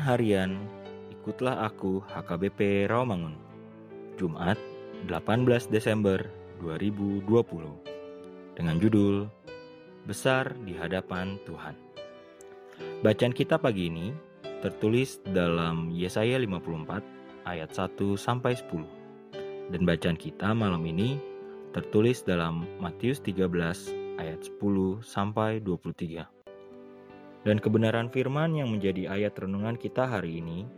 Harian Ikutlah Aku HKBP Rawamangun. Jumat 18 Desember 2020 Dengan judul Besar di Hadapan Tuhan. Bacaan kita pagi ini tertulis dalam Yesaya 54 ayat 1 sampai 10 dan bacaan kita malam ini tertulis dalam Matius 13 ayat 10 sampai 23. Dan kebenaran firman yang menjadi ayat renungan kita hari ini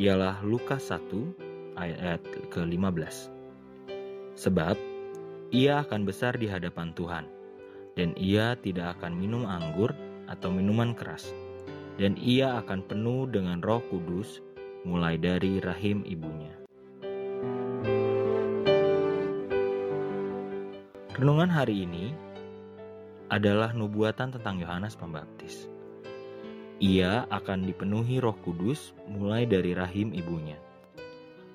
ialah Lukas 1 ayat ke-15. Sebab ia akan besar di hadapan Tuhan dan ia tidak akan minum anggur atau minuman keras dan ia akan penuh dengan Roh Kudus mulai dari rahim ibunya. Renungan hari ini adalah nubuatan tentang Yohanes Pembaptis ia akan dipenuhi Roh Kudus mulai dari rahim ibunya.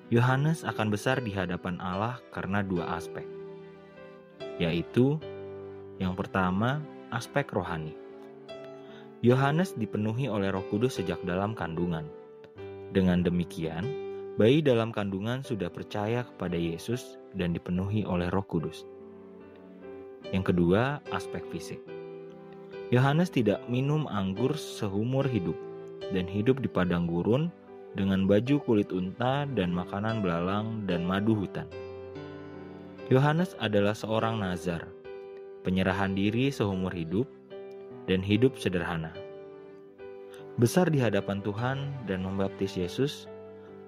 Yohanes akan besar di hadapan Allah karena dua aspek, yaitu yang pertama, aspek rohani. Yohanes dipenuhi oleh Roh Kudus sejak dalam kandungan. Dengan demikian, bayi dalam kandungan sudah percaya kepada Yesus dan dipenuhi oleh Roh Kudus. Yang kedua, aspek fisik. Yohanes tidak minum anggur seumur hidup dan hidup di padang gurun dengan baju kulit unta dan makanan belalang dan madu hutan. Yohanes adalah seorang nazar, penyerahan diri seumur hidup dan hidup sederhana. Besar di hadapan Tuhan dan membaptis Yesus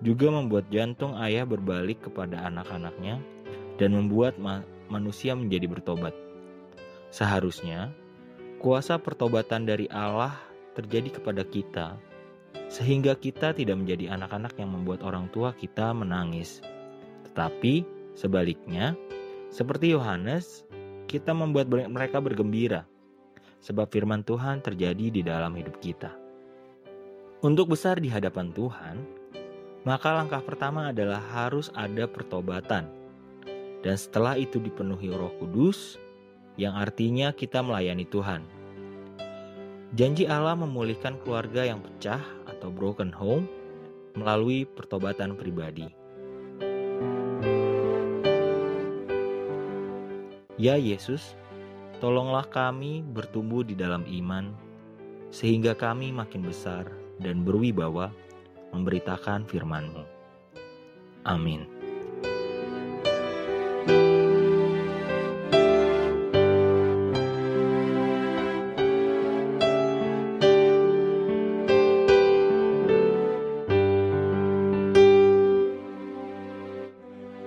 juga membuat jantung ayah berbalik kepada anak-anaknya dan membuat ma manusia menjadi bertobat. Seharusnya Kuasa pertobatan dari Allah terjadi kepada kita, sehingga kita tidak menjadi anak-anak yang membuat orang tua kita menangis. Tetapi sebaliknya, seperti Yohanes, kita membuat mereka bergembira, sebab firman Tuhan terjadi di dalam hidup kita. Untuk besar di hadapan Tuhan, maka langkah pertama adalah harus ada pertobatan. Dan setelah itu dipenuhi Roh Kudus, yang artinya kita melayani Tuhan. Janji Allah memulihkan keluarga yang pecah atau broken home melalui pertobatan pribadi. Ya Yesus, tolonglah kami bertumbuh di dalam iman, sehingga kami makin besar dan berwibawa memberitakan firman-Mu. Amin.